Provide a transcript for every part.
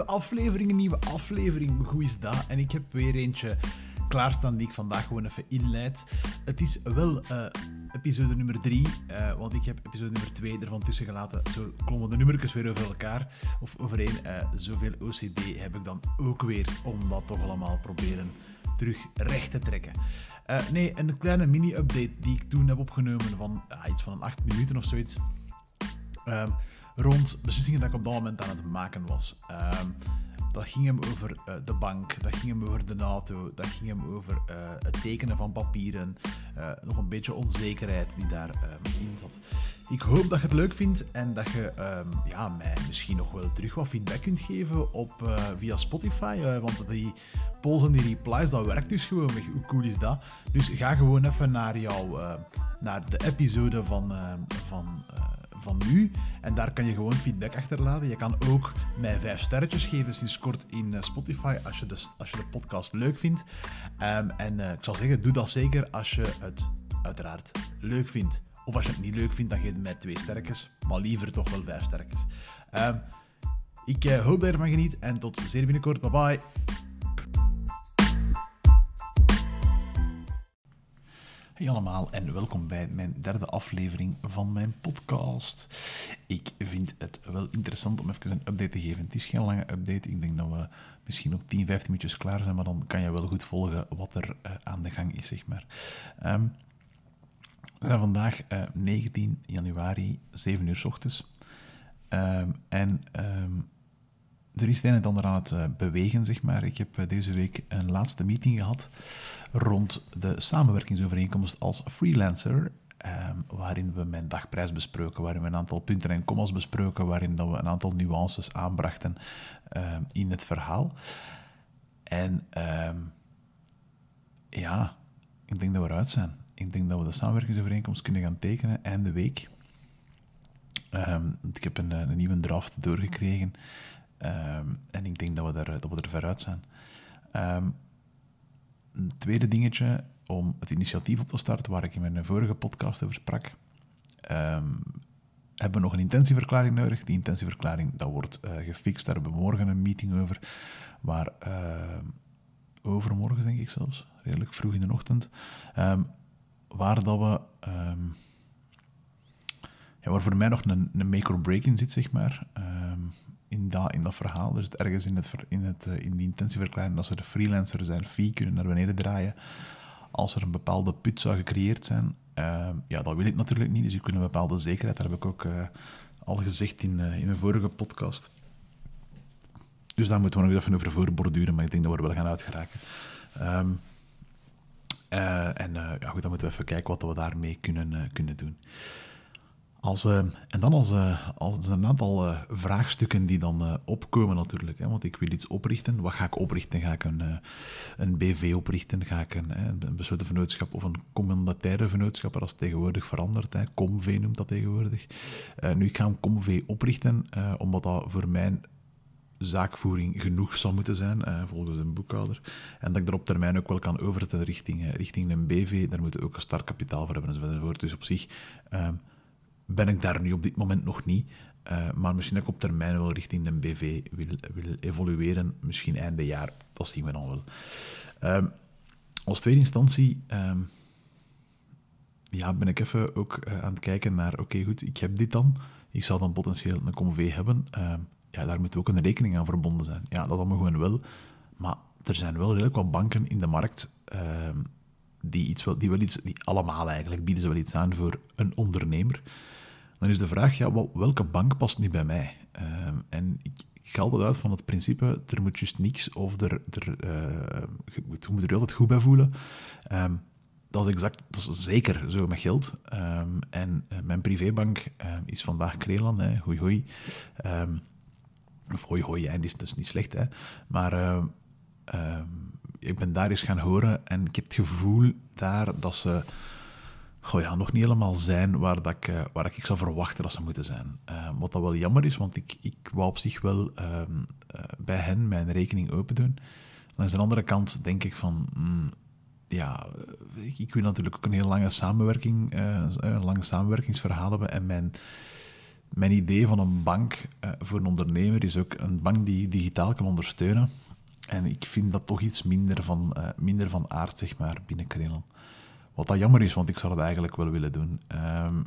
nieuwe aflevering, een nieuwe aflevering. Hoe is dat? En ik heb weer eentje klaarstaan die ik vandaag gewoon even inleid. Het is wel uh, episode nummer 3, uh, eh, want ik heb episode nummer 2 ervan tussen gelaten. Zo klommen de nummertjes weer over elkaar, of overeen. Uh, zoveel OCD heb ik dan ook weer, om dat toch allemaal proberen terug recht te trekken. nee, een kleine mini-update die ik toen heb opgenomen van iets van 8 minuten of zoiets. Rond beslissingen dat ik op dat moment aan het maken was. Ehm, dat ging hem over uh, de bank, dat ging hem over de NATO, dat ging hem over uh, het tekenen van papieren. Uh, nog een beetje onzekerheid die daarin um, zat. Ik hoop dat je het leuk vindt en dat je um, ja, mij misschien nog wel terug wat feedback kunt geven op, via Spotify. want die polls en die replies, dat werkt dus gewoon. Hoe cool is dat? Dus ga gewoon even naar, jou, naar de episode van, van van nu. En daar kan je gewoon feedback achterlaten. Je kan ook mij vijf sterretjes geven sinds kort in eh, Spotify als je de, als je de podcast leuk vindt. Um, en uh, ik zou zeggen, doe dat zeker als je het uiteraard leuk vindt. Of als je het niet leuk vindt, dan geef je mij twee sterretjes. Maar liever toch wel vijf sterretjes. Um, ik uh, hoop dat je ervan geniet en tot zeer binnenkort. Bye bye. Hey allemaal en welkom bij mijn derde aflevering van mijn podcast. Ik vind het wel interessant om even een update te geven. Het is geen lange update. Ik denk dat we misschien op 10, 15 minuutjes klaar zijn, maar dan kan je wel goed volgen wat er uh, aan de gang is, zeg maar. Um, we zijn vandaag uh, eh, 19 januari, 7 uur s ochtends. Um, en um, er is het een en ander aan het uh, bewegen, zeg maar. Ik heb deze week een laatste meeting gehad rond de samenwerkingsovereenkomst als freelancer. Um, waarin we mijn dagprijs besproken, waarin we een aantal punten en commas besproken, waarin dat we een aantal nuances aanbrachten um, in het verhaal. En um, ja, ik denk dat we eruit zijn. Ik denk dat we de samenwerkingsovereenkomst kunnen gaan tekenen einde week. ik heb een, een, nieuwe draft doorgekregen en ik denk dat we er, dat we er zijn. Een tweede dingetje om het initiatief op te starten, waar ik in mijn vorige podcast over sprak. Um, hebben we nog een intentieverklaring nodig. Die intentieverklaring dat wordt uh, gefixt. Daar hebben we morgen een meeting over. Waar, overmorgen denk ik zelfs, redelijk vroeg in de ochtend. Waar dat we... Ja, voor mij nog een, een make or break in zit, zeg maar in dat, in dat verhaal. Er zit ergens in, het, in, het, eh, in die intentieverklaring dat ze de freelancer zijn fee kunnen naar beneden draaien als er een bepaalde put zou gecreëerd zijn. Uh, ja, dat wil ik natuurlijk niet, dus ik wil een bepaalde zekerheid. Dat heb ik ook uh, al gezegd in, uh, in mijn vorige podcast. Dus daar moeten we nog even over voorborduren, maar ik denk dat we er wel gaan uitgeraken. Um, en ja, goed, dan moeten we even kijken wat we daarmee kunnen, kunnen doen. Als, uh, en dan als, uh, als een aantal uh, vraagstukken die dan opkomen natuurlijk. Hè, want ik wil iets oprichten. Wat ga ik oprichten? Ga ik een, een BV oprichten? Ga ik een, een besloten vennootschap of een commandataire vennootschap? Dat is tegenwoordig veranderd. Hè. Comv noemt dat tegenwoordig. nu, ik ga een Comv oprichten, omdat dat voor mijn zaakvoering genoeg zal moeten zijn, volgens een boekhouder. En dat ik er op termijn ook wel kan overzetten richting, richting een BV. Daar moeten we ook een startkapitaal voor hebben enzovoort. Dus op zich ben ik daar nu op dit moment nog niet. Uh, maar misschien dat ik op termijn wel richting de BV wil, wil evolueren. Misschien einde jaar, dat zien we dan wel. Uh, als tweede instantie um, ja, ben ik even ook uh, aan het kijken naar... Oké, goed, ik heb dit dan. Ik zal dan potentieel een COMV hebben. Uh, ja, daar moet ook een rekening aan verbonden zijn. Ja, dat allemaal gewoon wel. Maar er zijn wel redelijk wat banken in de markt... die, iets wel, die wel iets... Die allemaal eigenlijk bieden ze wel iets aan voor een ondernemer dan is de vraag, ja, welke bank past nu bij mij? Ehm, en ik, ik ga altijd uit van het principe, er moet juist niks of er, er, uh, je, moet, je moet er altijd goed bij voelen. Um, dat is exact, dat is zeker zo met geld. Um, en uh, mijn privébank is vandaag Krelan, hè, hoi hoi. of hoi hoi, is, dat is niet slecht, hè. Maar ik ben daar eens gaan horen en ik heb het gevoel daar dat ze goh ja, nog niet helemaal zijn waar, dat ik, uh, waar ik zou verwachten dat ze moeten zijn. Uh, wat dat wel jammer is, want ik, ik wou op zich wel uh, bij hen mijn rekening open doen. Langs de andere kant denk ik van, mm, ja, ik, ik, wil natuurlijk ook een heel lange samenwerking, een lange samenwerkingsverhaal hebben en mijn mijn idee van een bank uh, voor een ondernemer is ook een bank die digitaal kan ondersteunen. En ik vind dat toch iets minder van, uh, minder van aard, zeg maar, binnen. Wat dat jammer is, want ik zou het eigenlijk wel willen doen. Um,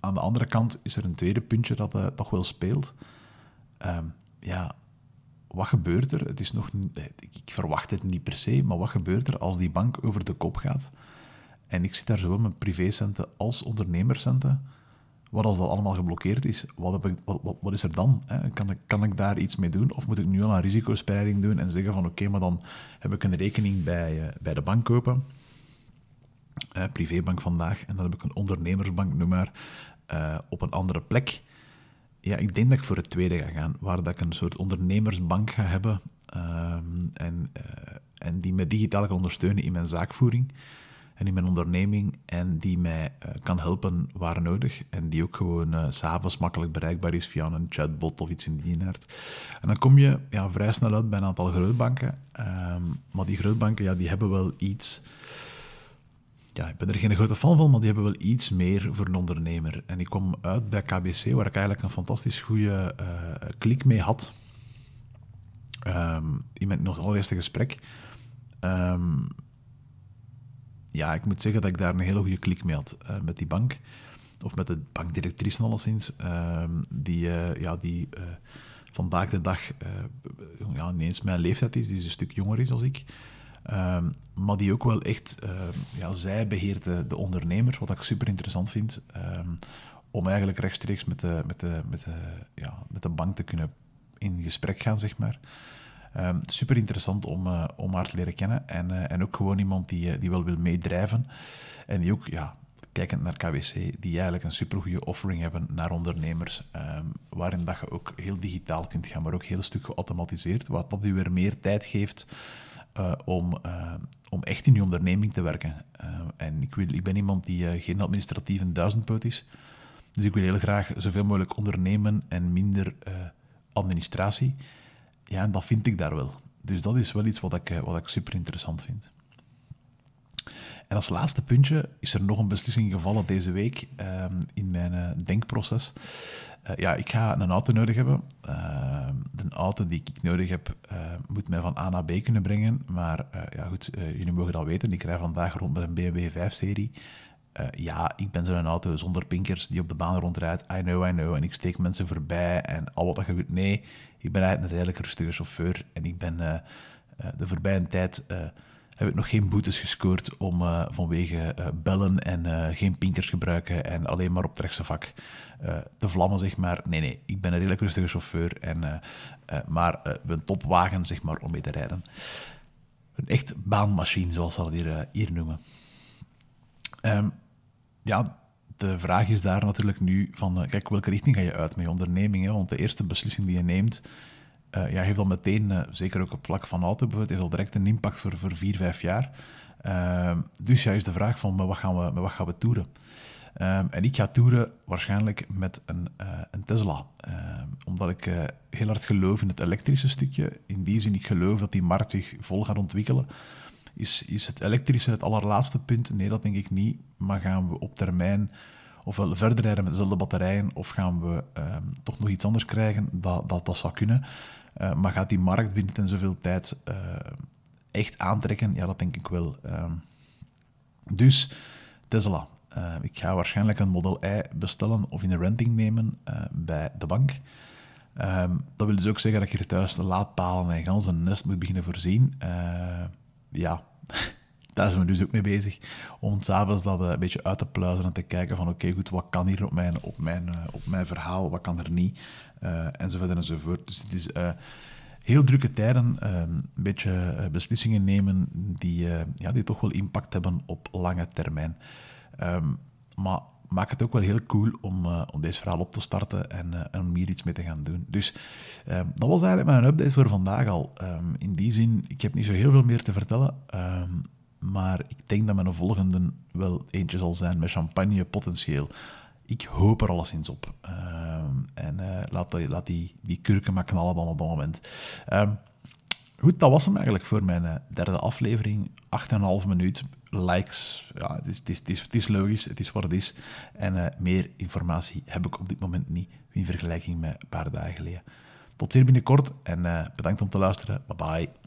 aan de andere kant is er een tweede puntje dat uh, toch wel speelt. Um, ja, wat gebeurt er? Het is nog, ik verwacht het niet per se, maar wat gebeurt er als die bank over de kop gaat? En ik zit daar zowel met privécenten als ondernemerscenten. Wat als dat allemaal geblokkeerd is, wat, heb ik, wat, wat, is er dan? Hè? Kan, ik, kan ik daar iets mee doen? Of moet ik nu al een risicospreiding doen en zeggen van oké, maar dan heb ik een rekening bij, uh, bij de bank kopen. Uh, privébank vandaag. En dan heb ik een ondernemersbank, noem maar, uh, op een andere plek. Ja, ik denk dat ik voor het tweede ga gaan, waar dat ik een soort ondernemersbank ga hebben um, en, en die me digitaal kan ondersteunen in mijn zaakvoering en in mijn onderneming en die mij kan helpen waar nodig en die ook gewoon uh, s'avonds makkelijk bereikbaar is via een chatbot of iets in die aard. En dan kom je ja, vrij snel uit bij een aantal grootbanken, um, maar die grootbanken ja, die hebben wel iets... Ja, ik ben er geen grote fan van, maar die hebben wel iets meer voor een ondernemer. En ik kwam uit bij KBC, waar ik eigenlijk een fantastisch goede uh, klik mee had. Um, in mijn ons allereerste gesprek. Um, ja, ik moet zeggen dat ik daar een hele goede klik mee had uh, met die bank. Of met de bankdirectrice alleszins. Uh, die uh, ja, die vandaag de dag ja, ineens mijn leeftijd is. Die is een stuk jonger is als ik. Ehm, maar die ook wel echt... ehm, ja, zij beheert de, de ondernemer, wat ik super interessant vind. Ehm, om eigenlijk rechtstreeks met de, met, de, met, de, ja, met de bank te kunnen in gesprek gaan, zeg maar. Super interessant om, uh, om haar te leren kennen. En, uh, en ook gewoon iemand die, uh, die wel wil meedrijven. En die ook, ja, kijkend naar KWC, die eigenlijk een supergoeie offering hebben naar ondernemers. Waarin dat je ook heel digitaal kunt gaan, maar ook heel stuk geautomatiseerd. Wat dat u weer meer tijd geeft om, om echt in je onderneming te werken. en ik, wil, ik ben iemand die geen administratieve duizendpoot is. Dus ik wil heel graag zoveel mogelijk ondernemen en minder administratie. Ja, en dat vind ik daar wel. Dus dat is wel iets wat ik, wat ik super interessant vind. En als laatste puntje is er nog een beslissing gevallen deze week um, in mijn uh, denkproces. Uh, ja, ik ga een auto nodig hebben. Uh, de auto die ik nodig heb moet mij van A naar B kunnen brengen. Maar ja, goed, jullie mogen dat weten. Ik rij vandaag rond met een BMW 5-serie. ja, ik ben zo'n auto zonder pinkers die op de baan rondrijdt. I know, I know. En ik steek mensen voorbij en al wat dat gebeurt. Nee, ik ben eigenlijk een redelijk rustige chauffeur en ik ben de voorbije tijd heb ik nog geen boetes gescoord om vanwege bellen en geen pinkers gebruiken en alleen maar op het rechtse vak te vlammen, zeg maar. Nee, nee, ik ben een redelijk rustige chauffeur, en, maar een topwagen, zeg maar, om mee te rijden. Een echt baanmachine, zoals ze dat hier, hier noemen. Um, ja, de vraag is daar natuurlijk nu van, kijk, welke richting ga je uit met je onderneming? Hè? Want de eerste beslissing die je neemt, uh, ja, heeft al meteen, uh, zeker ook op vlak van auto bijvoorbeeld, heeft al direct een impact voor, voor vier, vijf jaar. Ehm, dus ja, is de vraag van, met wat gaan we, met wat gaan we toeren? Um, en ik ga toeren waarschijnlijk met een, een Tesla. Um, omdat ik heel hard geloof in het elektrische stukje. In die zin, ik geloof dat die markt zich vol gaat ontwikkelen. Is, is het elektrische het allerlaatste punt? Nee, dat denk ik niet. Maar gaan we op termijn ofwel verder rijden met dezelfde batterijen, of gaan we toch nog iets anders krijgen? Dat, dat, dat zou kunnen. Uh, maar gaat die markt binnen ten zoveel tijd uh, echt aantrekken? Ja, dat denk ik wel. Um, dus Tesla. Uh, ik ga waarschijnlijk een Model I bestellen of in de renting nemen bij de bank. Um, dat wil dus ook zeggen dat ik hier thuis de laadpalen en gans een nest moet beginnen voorzien. ja, daar zijn we dus ook mee bezig. Om s'avonds dat uh, een beetje uit te pluizen en te kijken van oké, goed, wat kan hier op mijn, op mijn, uh, op mijn verhaal, wat kan er niet, uh, enzovoort enzovoort. Dus het is heel drukke tijden, een beetje beslissingen nemen die, ja, die toch wel impact hebben op lange termijn. Um, maar maak het ook wel heel cool om, om deze verhaal op te starten en, om hier iets mee te gaan doen. Dus um, dat was eigenlijk mijn update voor vandaag al. Um, in die zin, ik heb niet zo heel veel meer te vertellen. Maar ik denk dat mijn volgende wel eentje zal zijn met champagne potentieel. Ik hoop er alleszins op. Um, en uh, laat, die, die, die kurken maar knallen dan op dat moment. Um, goed, dat was hem eigenlijk voor mijn uh, derde aflevering. 8,5 minuut. likes. Ja, het is, is, is, logisch, het is wat het is. En eh, meer informatie heb ik op dit moment niet in vergelijking met een paar dagen geleden. Tot zeer binnenkort en bedankt om te luisteren. Bye bye.